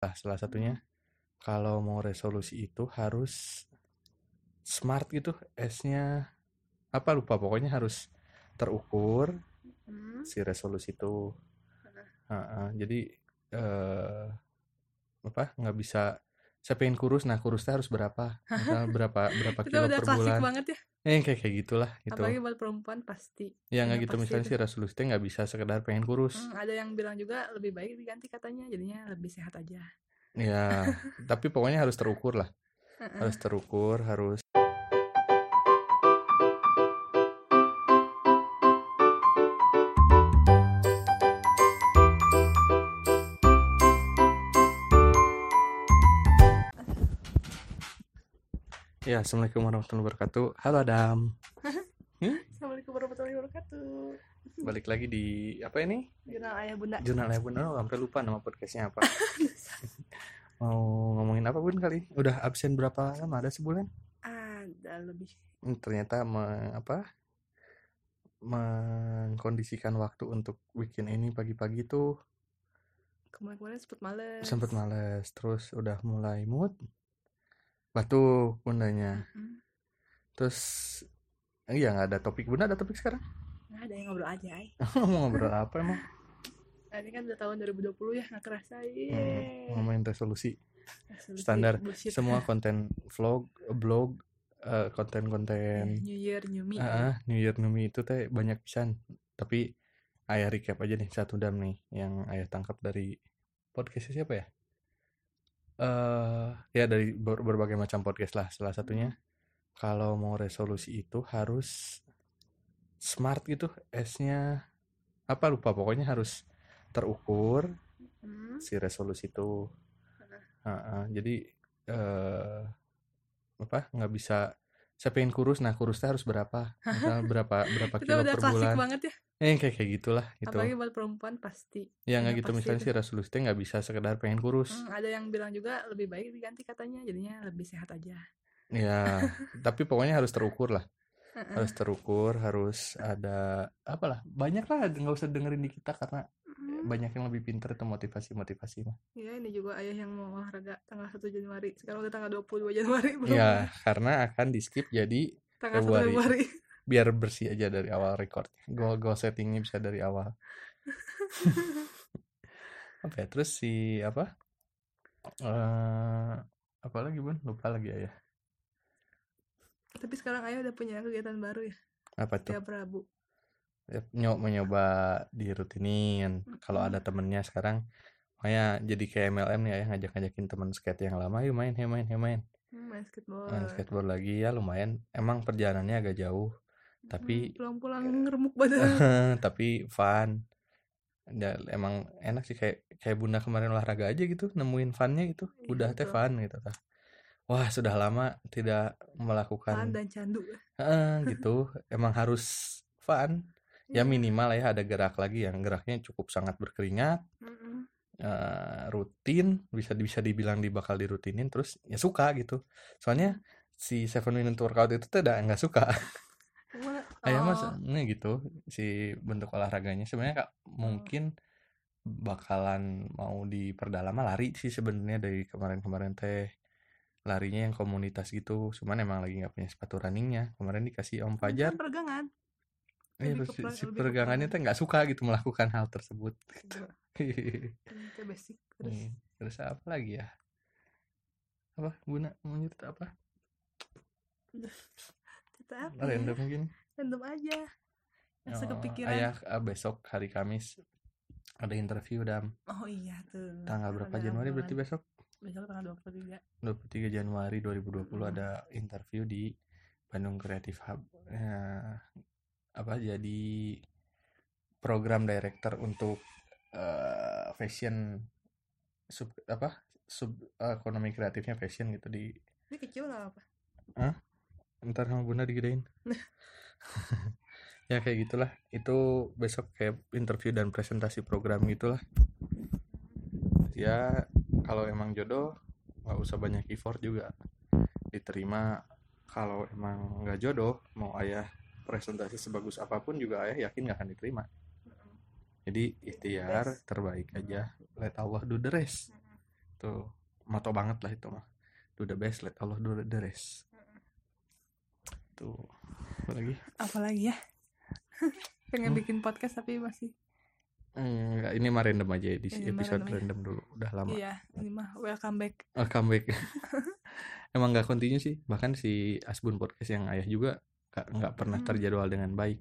Nah, salah satunya kalau mau resolusi itu harus smart gitu S-nya apa lupa pokoknya harus terukur Hmm. si resolusi itu. Heeh, jadi eh apa nggak bisa saya pengen kurus nah kurusnya harus berapa Misal berapa berapa kilo udah per bulan banget ya. eh kayak kayak gitulah gitu Apalagi buat perempuan pasti. ya nggak udah gitu misalnya itu. si resolusi teh nggak bisa sekedar pengen kurus Hmm, ada yang bilang juga lebih baik diganti katanya, jadinya lebih sehat aja. ya tapi pokoknya harus terukur lah harus terukur harus Ya, Assalamualaikum warahmatullahi wabarakatuh. Halo Adam. Assalamualaikum warahmatullahi wabarakatuh. Balik lagi di apa ini? Jurnal ayah bunda. Jurnal ya Bun. Oh, sampai lupa nama podcastnya apa. Mau ngomongin apa Bun kali? Udah absen berapa lama? Ada sebulan? Ada lebih. Hmm, Ternyata me- apa? Mengkondisikan waktu untuk weekend ini pagi-pagi tuh Kemarin-kemarin sempet males. sempet males. Terus udah mulai mood. Batuk bundanya. Hmm. Terus iya nggak ada topik. Bunda ada topik sekarang? Nggak ada yang ngobrol aja, ay. Mau ngobrol apa emang? Nah, ini kan udah tahun 2020 ya, nggak kerasa. Hmm, ngomongin resolusi. Resolusi standar. bullshit. semua konten vlog, blog, eh, konten-konten New Year, New Me. ah, New Year New Me itu teh banyak pisan. Tapi ayah recap aja nih satu dam nih yang ayah tangkap dari podcastnya siapa ya? Eh ya dari ber- berbagai macam podcast lah. Salah satunya kalau mau resolusi itu harus smart gitu. S-nya apa lupa. Pokoknya harus terukur Hmm. si resolusi itu. Heeh, jadi eh apa nggak bisa saya pengen kurus nah kurusnya harus berapa Misal berapa berapa kilo udah per bulan banget ya. eh kayak kayak gitulah gitu Apalagi buat perempuan pasti. ya nggak udah gitu misalnya itu. si resolusi teh nggak bisa sekedar pengen kurus Hmm, ada yang bilang juga lebih baik diganti katanya, jadinya lebih sehat aja. ya tapi pokoknya harus terukur lah harus terukur harus ada apalah banyak lah nggak usah dengerin di kita karena Hmm. banyak yang lebih pinter itu motivasi motivasi mah Ya ini juga ayah yang mau olahraga tanggal 1 Januari. Sekarang udah tanggal 22 Januari belum. ya karena akan di skip jadi tanggal 1 Februari. Februari. biar bersih aja dari awal record goal goal settingnya bisa dari awal apa ya terus si apa eh apa lagi bun lupa lagi ya Tapi sekarang ayah udah punya kegiatan baru ya, apa tuh tiap Rabu. Nyoba mencoba dirutinin kalau ada temennya sekarang Maya jadi kayak MLM nih ya ngajak-ngajakin teman skate yang lama yuk main yuk main main. Hmm, main skateboard. main skateboard. lagi ya lumayan. Emang perjalanannya agak jauh tapi- Hmm, pulang-pulang remuk badan. tapi fun. Ya, emang enak sih kayak kayak bunda kemarin olahraga aja gitu nemuin funnya gitu Iya, udah teh fun gitu tah. wah sudah lama tidak melakukan dan candu. Heeh, gitu. Emang harus fun ya Iya. minimal ya ada gerak lagi yang geraknya cukup sangat berkeringat Mm-mm. eh, rutin bisa bisa dibilang di bakal dirutinin terus ya suka gitu. Soalnya si seven minute workout itu tuh udah nggak suka. Emang- Ayah mas, oh, ini gitu si bentuk olahraganya. Sebenarnya kak mungkin bakalan mau diperdalam lari sih sebenarnya dari kemarin-kemarin teh. Larinya yang komunitas gitu, cuman emang lagi nggak punya sepatu runningnya. Kemarin dikasih Om Fajar, kan eh, ke si, si pelang. teh nggak suka gitu melakukan hal tersebut. Gitu. Hmm, Itu basic. Terus Hmm, Terus apa lagi ya? Apa guna mau nyerita apa? kita apa? ya? Random mungkin. Random aja. Yang Oh, sekepikiran. ayah ah, besok hari Kamis ada interview dam Oh iya tuh. tanggal berapa Ada Januari berarti besok? Besok tanggal 23. 23 Januari 2020 Mm. ada interview di Bandung Creative Hub. Ya, apa jadi program director untuk eh, fashion sub apa sub ekonomi kreatifnya fashion gitu di Ini kecil nggak apa? ntar sama bunda digedein. Ya kayak gitulah. Itu besok kayak interview dan presentasi program gitulah. Ya kalau emang jodoh nggak usah banyak effort juga. Diterima. Kalau emang nggak jodoh mau ayah presentasi sebagus apa pun juga ayah yakin nggak akan diterima. Jadi ikhtiar terbaik aja. Let Allah do the rest. Tuh moto banget lah itu mah. Do the best let Allah do the rest. Tuh apa lagi? Apalagi ya? Pengen Hmm. bikin podcast tapi masih Enggak, ini mah random aja di Ini episode random aja. random dulu. Udah lama. Iya ini mah welcome back. Oh, comeback emang nggak continue sih. Bahkan si Asbun podcast yang ayah juga nggak pernah terjadwal dengan baik.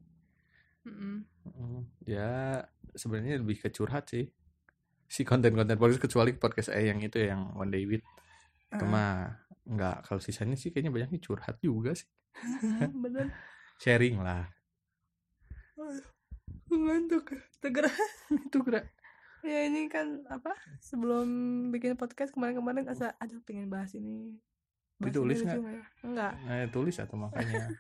Ya sebenarnya lebih ke curhat sih si konten-konten podcast kecuali podcast ayah yang itu yang one day with. Itu Ah. mah nggak kalau sisanya sih kayaknya banyaknya curhat juga sih. Bener. Sharing lah. Ngantuk. Tegar itu gerak ya ini kan apa sebelum bikin podcast kemarin-kemarin asa aduh pengen bahas ini. Bahas Ditulis nggak? nggak ya? enggak nah, tulis atau makanya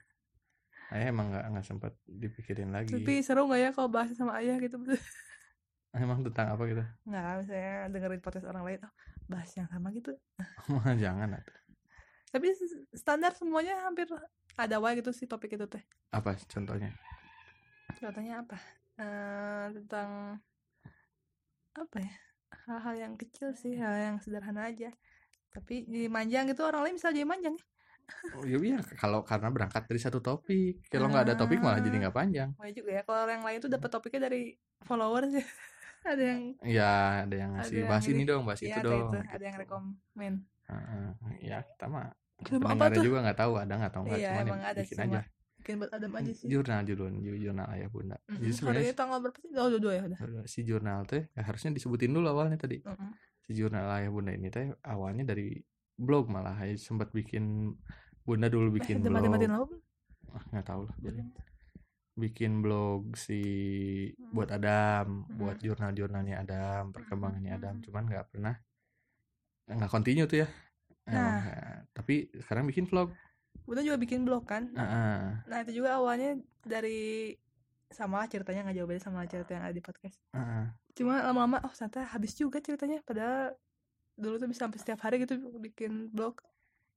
ayah emang nggak nggak sempat dipikirin lagi. Tapi seru nggak ya kalau bahas sama ayah gitu? Emang tentang apa gitu? Nggak misalnya dengerin podcast orang lain. Oh, bahas yang sama gitu. Jangan atuh. tapi standar semuanya hampir ada wae gitu sih topik itu teh. Apa contohnya? Contohnya apa? Eh, tentang apa ya? Hal-hal yang kecil sih hal yang sederhana aja. Tapi jadi manjang gitu orang lain bisa jadi manjang ya Oh, ya iya. Kalau karena berangkat dari satu topik. Kalau nggak ada topik malah jadi nggak panjang. Wah juga ya. Kalau orang lain tuh dapat topiknya dari followers ya. Ada yang ya ada yang ngasih yang bahas ini dong bahas ya itu ada dong itu ada yang rekomen. Heeh. ya kita mah tuh? juga nggak tahu ada nggak tahu nggak iya cuman emang ya ada bikin cuma aja. Bikin buat Adam aja sih. Jurnal judul jurnal ayah bunda. Mm-mm. jadi hari sebenarnya tanggal berapa sih oh dua dua ya udah si jurnal teh ya harusnya disebutin dulu awalnya tadi. Mm-mm. si jurnal ayah bunda ini teh awalnya dari blog malah Ayah sempat bikin bunda dulu bikin Eh, blog? Ah, nggak tahu lah jadi bikin blog si buat Adam buat jurnal-jurnalnya Adam perkembangannya Adam Hmm. cuman nggak pernah nggak continue tuh ya Nah. eh, tapi sekarang bikin vlog Bunda juga bikin blog kan Ah, ah. nah itu juga awalnya dari sama ceritanya nggak jauh beda sama cerita yang ada di podcast Ah, ah. cuma lama-lama oh ternyata habis juga ceritanya padahal dulu tuh bisa sampai setiap hari gitu bikin blog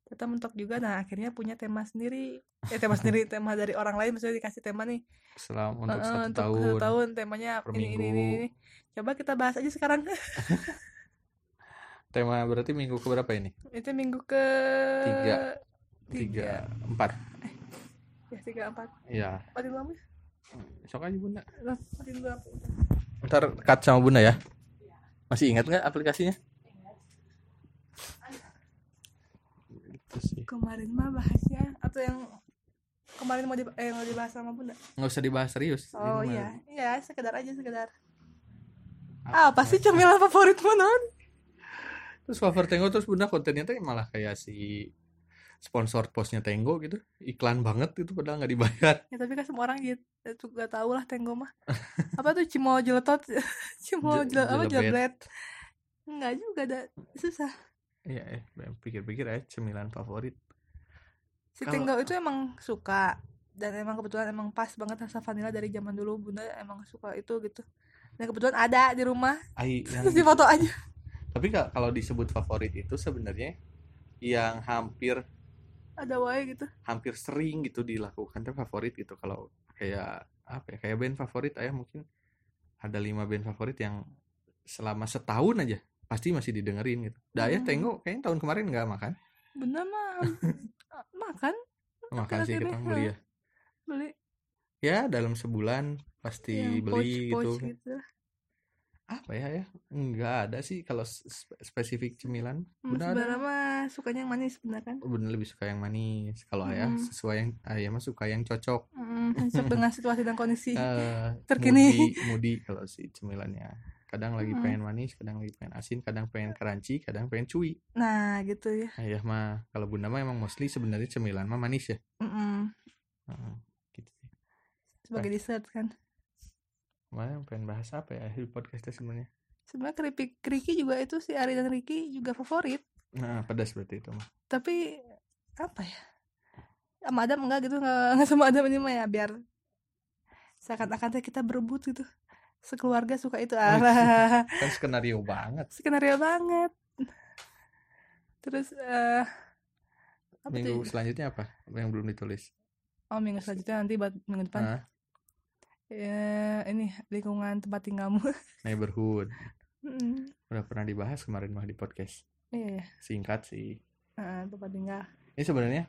kita mentok juga. Nah akhirnya punya tema sendiri. Eh tema sendiri tema dari orang lain maksudnya dikasih tema nih. Selama untuk Eh, satu untuk tahun satu tahun. temanya per ini, ini, minggu. ini, ini. coba kita bahas aja sekarang. Tema berarti minggu keberapa ini? Itu minggu ke Tiga. tiga empat. Ya tiga empat. Ya matiin lampu sok aja bunda. Matiin lampu ntar cut sama bunda ya. Masih ingat nggak aplikasinya Gitu sih. kemarin mah bahasnya atau yang kemarin mau di, eh, mau dibahas sama bunda? Nggak usah dibahas serius oh iya. iya sekedar aja sekedar. Apa sih cemilan favorit mana terus cover Tenggo terus bunda kontennya tuh malah kayak si sponsor postnya Tenggo gitu. Iklan banget itu padahal nggak dibayar. Ya tapi kan semua orang gitu itu gak tau lah tenggo mah. Apa tuh cimo jeletot? Cimo Je- apa jelebet. jelebret? Enggak juga ada susah iya eh pikir-pikir aja cemilan favorit. Si Kalau- tenggo itu emang suka dan emang kebetulan emang pas banget rasa vanilla dari zaman dulu bunda emang suka itu gitu. Dan kebetulan ada di rumah. Ai yang terus di foto aja. Tapi ka- kalau disebut favorit itu sebenarnya yang hampir ada wae gitu. hampir sering gitu dilakukan tuh favorit gitu. Kalau kayak apa ya kayak band favorit ayah mungkin ada lima band favorit yang selama setahun aja pasti masih didengerin gitu. Dah ayah Hmm. tengok kayaknya tahun kemarin nggak makan? Bunda mah makan? Makan sih kita beli ya. Beli. Ya dalam sebulan pasti yang beli pouch-pouch gitu gitu. Apa ya ya? Nggak ada sih kalau spe- spesifik cemilan. Hmm, benar sebenarnya mah sukanya yang manis bener kan? Bener lebih suka yang manis. Kalau ayah Mm. sesuai yang ayah mah suka yang cocok. Mm, cocok dengan situasi dan kondisi eh terkini. moody, moody kalau si cemilannya kadang lagi Mm. pengen manis kadang lagi pengen asin kadang pengen crunchy kadang pengen cuy nah gitu ya. Ayah mah kalau bunda mah emang mostly sebenarnya cemilan mah manis ya. Mm-mm. Heeh, gitu sih. Sebagai dessert kan. Kemarin pengen bahas apa ya di podcastnya sebenarnya? Sebenarnya keripik Riki juga itu si Ari dan Riki juga favorit. Nah pedas berarti itu mah. Tapi apa ya? Sama Adam enggak gitu enggak, enggak sama Adam ini mah ya biar seakan-akan kita berebut gitu sekeluarga suka itu alah kan skenario banget. Skenario banget. Terus eh apa minggu tuh? selanjutnya apa yang belum ditulis? Oh minggu selanjutnya nanti buat minggu depan. Ah, ya ini lingkungan tempat tinggalmu neighborhood. Mm. udah pernah dibahas kemarin mah di podcast. Iya. Singkat sih. Heeh, tempat tinggal. Ini sebenarnya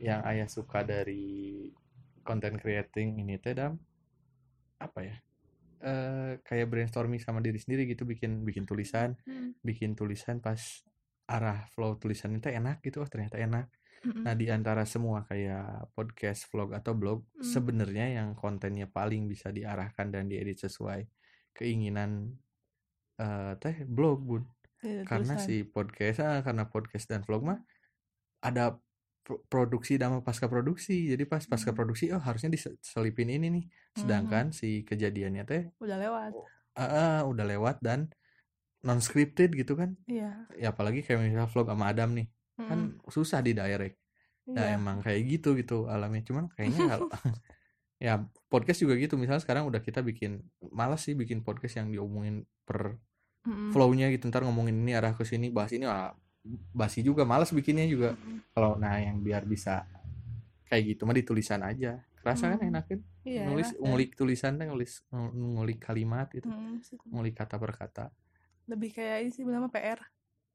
yang ayah suka dari content creating ini teh dam apa ya eh kayak brainstorming sama diri sendiri gitu bikin bikin tulisan Hmm. bikin tulisan pas arah flow tulisan itu enak gitu oh ternyata enak nah di antara semua kayak podcast vlog atau blog Hmm. sebenarnya yang kontennya paling bisa diarahkan dan diedit sesuai keinginan eh teh blog bun Iya, karena tulisan. si podcast ah, karena podcast dan vlog mah ada produksi dan pasca produksi. Jadi pas pasca Hmm. produksi oh harusnya diselipin ini nih. Sedangkan si kejadiannya teh udah lewat. ah, ah, udah lewat dan non scripted gitu kan. Iya. Ya apalagi kayak misalnya vlog sama Adam nih. Kan Mm-mm. susah di direct. Nah emang kayak gitu gitu alamnya. Cuman kayaknya kalau ya podcast juga gitu. Misalnya sekarang udah kita bikin malas sih bikin podcast yang diomongin per Mm-mm. flownya gitu. Ntar ngomongin ini arah ke sini bahas ini ah, basi juga malas bikinnya juga. Mm-mm. kalau nah yang biar bisa kayak gitu mah di tulisan aja. Kerasa kan Hmm. enak kan iya nulis enak, ngulik tulisan teh ngulis ngulik kalimat gitu. Mm, sih. ngulik kata per kata. Lebih kayak ini sih nama PR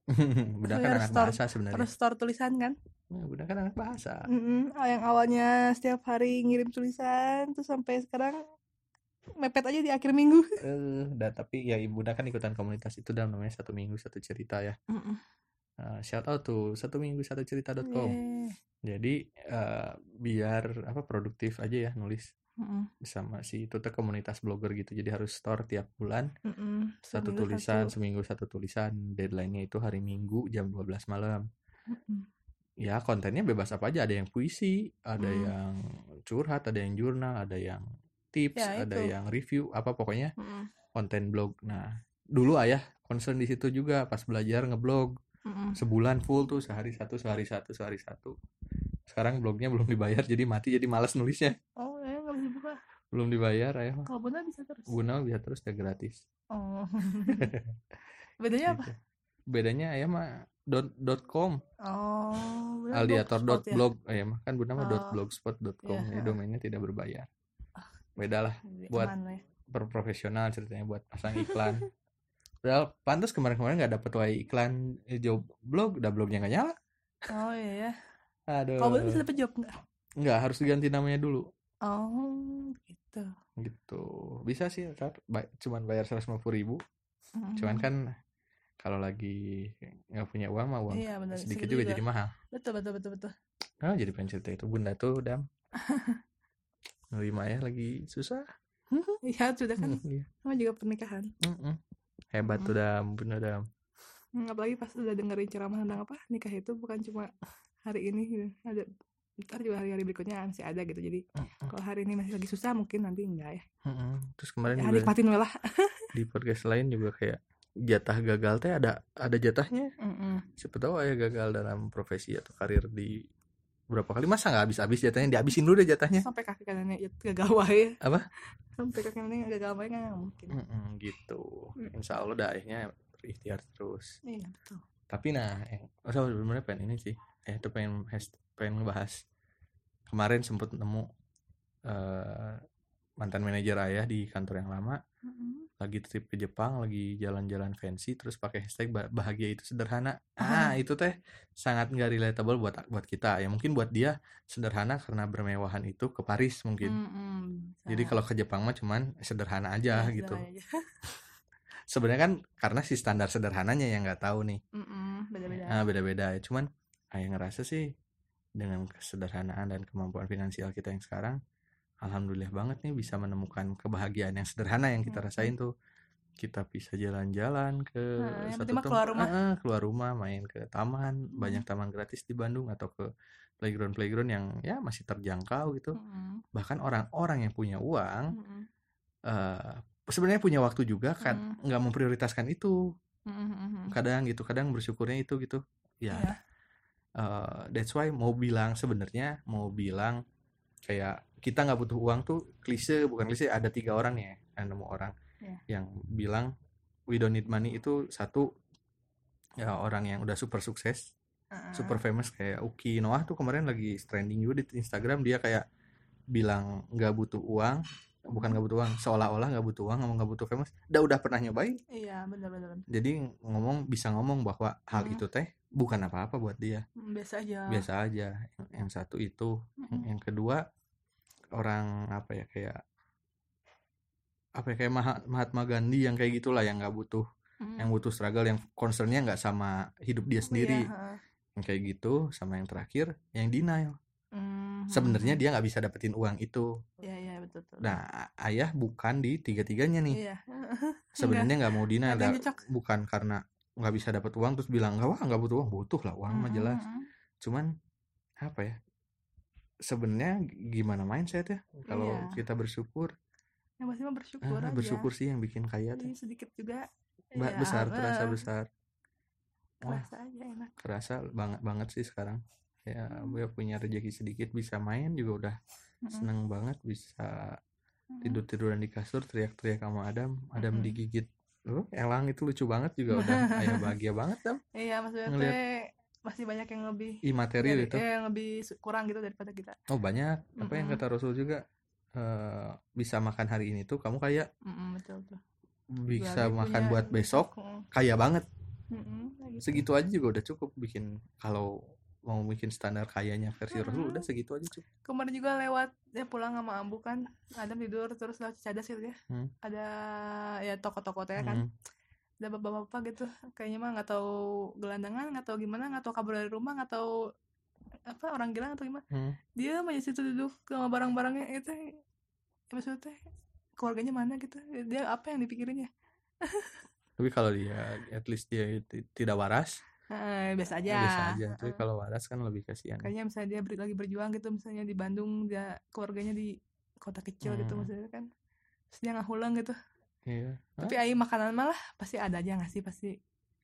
budak kan anak store- bahasa sebenarnya. terus store tulisan kan? Nah, budak kan anak bahasa. Mm-mm. Ah, yang awalnya setiap hari ngirim tulisan terus sampai sekarang mepet aja di akhir minggu. Eh dah tapi ya ibu kan ikutan komunitas itu dalam namanya satu minggu satu cerita ya. Mm-mm. Eh, shout out tuh satu minggu satu cerita.com Yeay. jadi eh, biar apa produktif aja ya nulis Mm-mm. sama si itu tuh komunitas blogger gitu jadi harus store tiap bulan Mm-mm. satu Seminggu tulisan satu. seminggu satu tulisan deadline-nya itu hari Minggu jam 12 malam Mm-mm. ya kontennya bebas apa aja ada yang puisi ada Hmm. yang curhat ada yang jurnal ada yang tips Ya, ada itu. yang review apa pokoknya Mm-mm. konten blog nah dulu ayah concern di situ juga pas belajar ngeblog Mm-mm. sebulan full tuh sehari satu sehari satu sehari satu sekarang blognya belum dibayar jadi mati jadi malas nulisnya oh ya nggak bisa buka belum dibayar ayah mah kalau benar bisa terus guna bisa terus udah gratis oh bedanya apa Gitu. bedanya ayah mah dot dot com oh aldiator dot ya? blog ayah mah kan bernama dot Oh. blogspot dot com ya domainnya tidak berbayar Ah. beda lah Lebih buat- aman ya. per profesional ceritanya buat pasang iklan Padahal pantas kemarin-kemarin nggak dapet wae iklan eh, job blog udah blognya nggak nyala. Oh iya ya aduh. Kalau benar bisa dapet job nggak? Nggak harus diganti namanya dulu. Oh gitu. Gitu. Bisa sih ntar ba- cuman bayar seratus ribu. Mm-mm. cuman kan kalau lagi nggak punya uang mah uang iya benar sedikit segitu juga jadi mahal. Betul betul betul betul. Oh jadi pengen cerita itu. Bunda tuh dam nerima ya lagi susah. Iya sudah kan. Hmm, iya. sama juga pernikahan. Mm-mm. Hebat tuh dam bunda dam. Hmm, apalagi pas udah dengerin ceramah tentang apa nikah itu bukan cuma hari ini gitu. ada ntar juga hari-hari berikutnya masih ada gitu. Jadi kalau hari ini masih lagi susah mungkin nanti enggak ya, Mm-mm. terus kemarin ya juga nikmatin lah. di podcast lain juga kayak jatah gagal teh ada ada jatahnya. Mm-mm. siapa tahu ya gagal dalam profesi atau karir di berapa kali masa nggak habis-habis jatahnya? Dihabisin dulu deh jatahnya. Sampai kaki kanannya ya, gagal wae Apa? Sampai kaki kanannya gagal wae nggak mungkin. Mm-mm, gitu. Mm. insya Allah dah akhirnya berikhtiar terus. Iya betul. Tapi nah yang oh, sebenarnya pengen ini sih. Eh itu pengen has- pengen ngebahas. Kemarin sempet nemu eh mantan manajer ayah di kantor yang lama. Mm-mm. Lagi trip ke Jepang lagi jalan-jalan fancy terus pakai hashtag ba- bahagia itu sederhana ah itu teh sangat nggak relatable buat buat kita ya mungkin buat dia sederhana karena bermewahan itu ke Paris mungkin Mm-mm. jadi Bisa. kalau ke Jepang mah cuman sederhana aja Ya, gitu aja. sebenarnya kan karena si standar sederhananya yang nggak tahu nih Mm-mm. beda-beda ah beda-beda ya cuman ayah ngerasa sih dengan kesederhanaan dan kemampuan finansial kita yang sekarang alhamdulillah banget nih bisa menemukan kebahagiaan yang sederhana yang kita Mm-mm. rasain tuh kita bisa jalan-jalan ke Nah, penting mah keluar tempat- rumah. Ah, keluar rumah main ke taman banyak taman gratis di Bandung atau ke playground playground yang ya masih terjangkau gitu Mm-mm. bahkan orang-orang yang punya uang Mm-mm. eh sebenarnya punya waktu juga kan Mm. nggak memprioritaskan itu Mm-mm. kadang gitu kadang bersyukurnya itu gitu ya Iya. eh, that's why mau bilang sebenarnya mau bilang kayak kita nggak butuh uang tuh klise bukan klise ada tiga orang ya ada nemu orang. Iya. yang bilang we don't need money. Itu satu ya orang yang udah super sukses Uh-uh. super famous kayak Uki Noah tuh kemarin lagi trending juga di Instagram. Dia kayak bilang nggak butuh uang bukan nggak butuh uang seolah-olah nggak butuh uang ngomong nggak butuh famous udah udah pernah nyobain? Iya benar-benar jadi ngomong bisa ngomong bahwa hal Hmm. itu teh bukan apa-apa buat dia. Biasa aja. Biasa aja. Yang, yang satu itu. Yang kedua orang apa ya kayak apa ya kayak Maha- Mahatma Gandhi yang kayak gitulah yang nggak butuh Mm. yang butuh struggle yang concernnya nggak sama hidup dia sendiri. heeh. yang kayak gitu sama yang terakhir yang denial. Mm, sebenarnya mm, dia nggak bisa dapetin uang itu. Iya iya betul betul nah ayah bukan di tiga-tiganya nih. Iya. Sebenarnya nggak mau denial bukan karena nggak bisa dapat uang terus bilang nggak wah nggak butuh uang. Butuh lah uang mah Mm, jelas. cuman apa ya sebenarnya gimana mindset ya kalau Iya. kita bersyukur? Yang pasti mah bersyukur ah, aja. bersyukur sih yang bikin kaya teh Jadi sedikit juga Ba- ya, besar terasa besar. Wah kerasa aja enak. kerasa banget banget sih sekarang. Ya Hmm. gue punya rezeki sedikit bisa main juga udah Mm-mm. seneng banget bisa tidur tiduran di kasur teriak-teriak sama Adam Adam Mm-mm. digigit oh, elang itu lucu banget juga udah ayah bahagia banget Dam. Iya maksudnya Ngeliat- masih banyak yang lebih imateri dari- itu? eh, yang lebih kurang gitu daripada kita. Oh banyak. Apa yang Mm-mm. kata Rasul juga eh, bisa makan hari ini tuh kamu kayak Mm-mm, betul betul bisa Berarti makan punya buat besok Mm, kaya banget. Kayak gitu. segitu aja juga udah cukup bikin kalau mau bikin standar kayanya versi Rasul Mm-mm. udah segitu aja cukup. Kemarin juga lewat ya pulang sama Ambu kan. Adam tidur terus lewat cadas gitu ya. Hmm. ada ya toko-toko teh kan. Hmm. Ada bapak-bapak gitu. Kayaknya mah nggak tahu gelandangan nggak tahu gimana nggak tahu kabur dari rumah nggak tahu apa orang gila atau gimana. Hmm. dia masih situ duduk sama barang-barangnya itu ya maksudnya teh keluarganya mana gitu. Dia apa yang dipikirin ya tapi kalau dia at least dia ti- tidak waras. Eh, biasa aja. Ya biasa aja. Tapi kalau waras kan lebih kasihan. Kayaknya misalnya dia ber- lagi berjuang gitu misalnya di Bandung dia keluarganya di kota kecil gitu Hmm. maksudnya kan. Terus dia nggak hulang gitu iya. Tapi ayo makanan malah pasti ada aja nggak sih? Pasti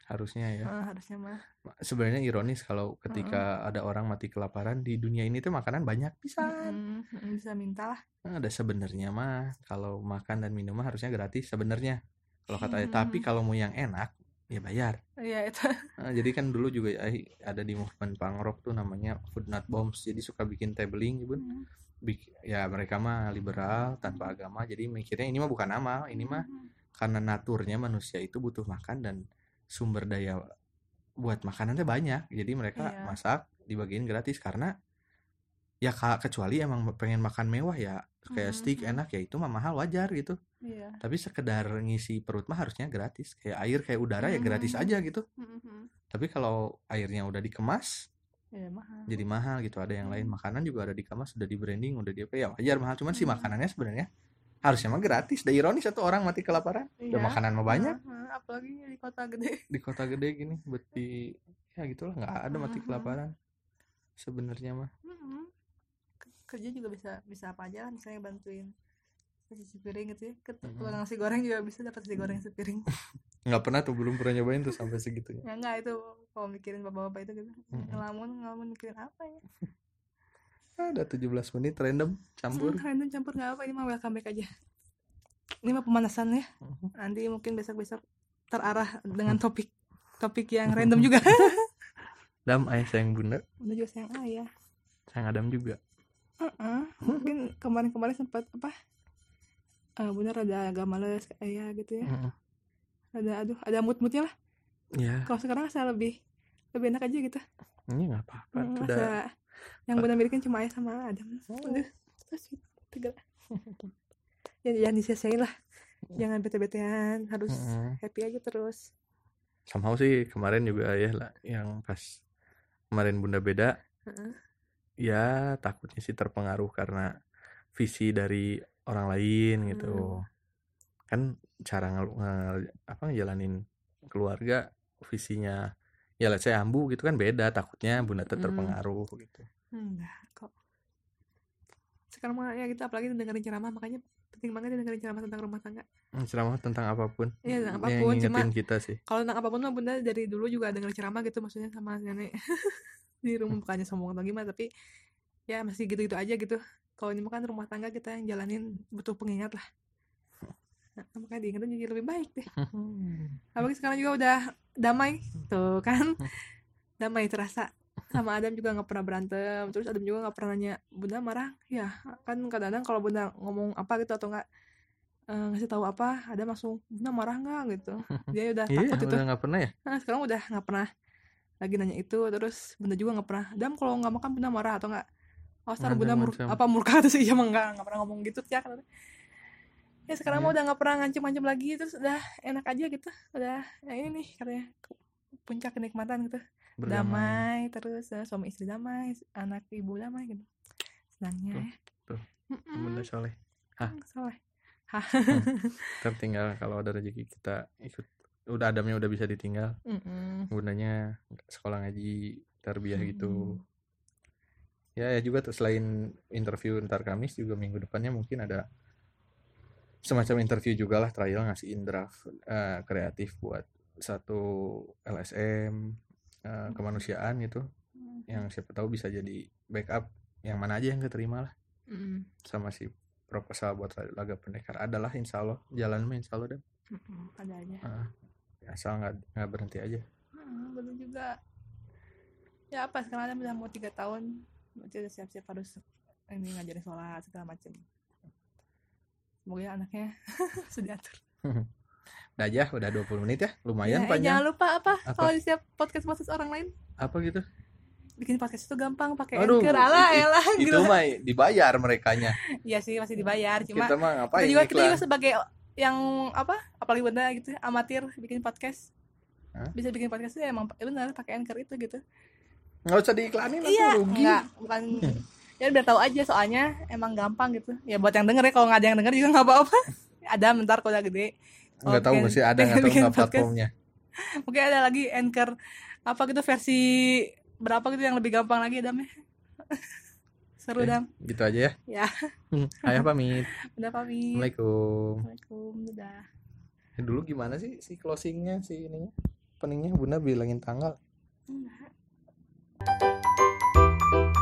harusnya ya. Eh, harusnya mah. Sebenarnya ironis kalau ketika ada orang mati kelaparan di dunia ini tuh makanan banyak bisa mm-mm, bisa minta lah. Ada sebenarnya mah. Kalau makan dan minum mah harusnya gratis sebenarnya. Kalau kata ayah. tapi Hmm. kalau mau yang enak ya bayar. Iya itu. Nah, jadi kan dulu juga eh, ada di movement punk rock tuh namanya food not bombs. Jadi suka bikin tabling gitu. Mm. Ya mereka mah liberal tanpa agama jadi mikirnya ini mah bukan amal ini mah karena naturnya manusia itu butuh makan dan sumber daya buat makanannya banyak jadi mereka Iya. masak dibagiin gratis karena ya kecuali emang pengen makan mewah ya kayak Mhm, steak mhm. enak ya itu mah mahal wajar gitu iya tapi sekedar ngisi perut mah harusnya gratis kayak air kayak udara ya gratis Mhm. aja gitu Mm-mm. tapi kalau airnya udah dikemas iya mahal. Jadi mahal gitu ada yang lain. Hmm. makanan juga ada dikemas udah di branding udah di apa. Ya wajar mahal. Cuman si Hmm. makanannya sebenarnya harusnya mah gratis. Udah ironis satu orang mati kelaparan. Udah Iya. makanan mah banyak. Apalagi di kota gede. Di kota gede gini buat di ya gitulah nggak ada mati kelaparan sebenarnya mah. Ke- kerja juga bisa bisa apa aja lah misalnya bantuin cuci piring gitu ya. Ke tukang nasi goreng juga bisa dapat nasi goreng sepiring. Nggak pernah tuh belum pernah nyobain tuh sampai segitunya. Ya enggak itu kalau mikirin bapak-bapak itu gitu. Ngelamun ngelamun mikirin apa ya? Ada 17 menit random campur. Hmm, random campur nggak apa ini mah welcome back aja. Ini mah pemanasan ya. Nanti mungkin besok-besok terarah dengan topik topik yang random juga. Dam ayah sayang bunda. Udah juga sayang ayah. Sayang adam juga. Heeh, mungkin kemarin-kemarin sempat apa eh bener ada agak males ke ayah gitu ya. Mhm. ada aduh ada mood-moodnya lah. Ya kalau sekarang saya lebih lebih enak aja gitu. Ini nggak apa-apa. Hmm, udah Oh. yang benar milikin cuma ayah sama Adam. Udah terus tegal ya jangan disia-siain lah. Jangan bete-betean harus Mhm. happy aja terus. Somehow sih kemarin juga ayah lah yang pas kemarin bunda beda. Ya takutnya sih terpengaruh karena visi dari orang lain gitu. Hmm. kan cara ngel- nge- apa ngejalanin keluarga visinya ya let's say ambu gitu kan beda takutnya bunda Hmm. terpengaruh gitu. Enggak kok. Sekarang mah ya gitu apalagi dengerin ceramah makanya penting banget dengerin ceramah tentang rumah tangga. Hmm, ceramah tentang apa pun. Iya, tentang yang apa pun, cuma- ngingetin kita sih. kalau tentang apa pun mah bunda dari dulu juga denger ceramah gitu maksudnya sama nenek. Di rumah bukannya sombong atau gimana tapi ya masih gitu-gitu aja gitu kalau ini mah kan rumah tangga kita yang jalanin butuh pengingat lah. Nah, makanya diingetin jadi lebih baik deh. Apalagi sekarang juga udah damai tuh kan. Damai terasa. Sama Adam juga nggak pernah berantem. Terus Adam juga nggak pernah nanya bunda marah? Ya kan kadang-kadang kalau bunda ngomong apa gitu atau nggak eh, ngasih tahu apa Adam langsung bunda marah nggak? gitu. Dia udah iya takut itu. udah nggak pernah ya? Nah sekarang udah nggak pernah lagi nanya itu. Terus bunda juga nggak pernah Adam kalau nggak makan bunda marah atau nggak oh ntar bunda mur apa murka terus iya emang nggak nggak pernah ngomong gitu ya kan ya sekarang mah Iya. udah nggak pernah ngancem-ngancem lagi terus udah enak aja gitu. Udah ya ini nih katanya puncak kenikmatan gitu. Berdamai. Damai terus eh, suami istri damai anak ibu damai gitu. Senangnya ya. tuh. Bunda soleh. Hah. soleh. Tertinggal kalau ada rezeki kita ikut udah adamnya udah bisa ditinggal. Mm-mm. bundanya sekolah ngaji tarbiyah gitu. Mm. Ya, ya juga tuh selain interview ntar Kamis juga minggu depannya mungkin ada semacam interview juga lah trial ngasihin draft eh, kreatif buat satu LSM eh, kemanusiaan gitu. Yang siapa tahu bisa jadi backup yang mana aja yang keterima lah. Mm-mm. sama si proposal buat laga pendekar. Adalah insya Allah. Jalan insya Allah dan Mm-mm. ada aja. Asal nggak nggak berhenti aja. Hmm, betul juga. Ya apa sekarang udah mau tiga tahun berarti udah siap-siap harus ini ngajarin sholat segala macem. Semoga ya anaknya sudah diatur. Udah aja udah 20 menit ya. Lumayan Ya, eh, panjang. jangan lupa apa, Apa? kalau di setiap podcast podcast orang lain. Apa gitu? Bikin podcast itu gampang pakai Aduh, anchor ala elah itu gila mah dibayar merekanya. Iya sih masih dibayar cuma kita mah ngapain kita juga kita juga iklan sebagai yang apa apalagi benar gitu amatir bikin podcast. Hah? bisa bikin podcast itu emang ya benar pakai anchor itu gitu nggak usah diiklanin iya rugi. enggak bukan. Ya biar tahu aja soalnya emang gampang gitu. Ya buat yang denger ya kalau nggak ada yang denger juga nggak apa-apa. Ada bentar kalau udah gede. Nggak tahu masih ada nggak tahu nggak platformnya. Mungkin ada lagi anchor apa gitu versi berapa gitu yang lebih gampang lagi damnya seru Oke. dam. gitu aja ya. Ya. Hmm, ayo pamit. Udah pamit. Assalamualaikum. Assalamualaikum dadah. Eh, dulu gimana sih si closingnya si ininya peningnya bunda bilangin tanggal. Enggak. Música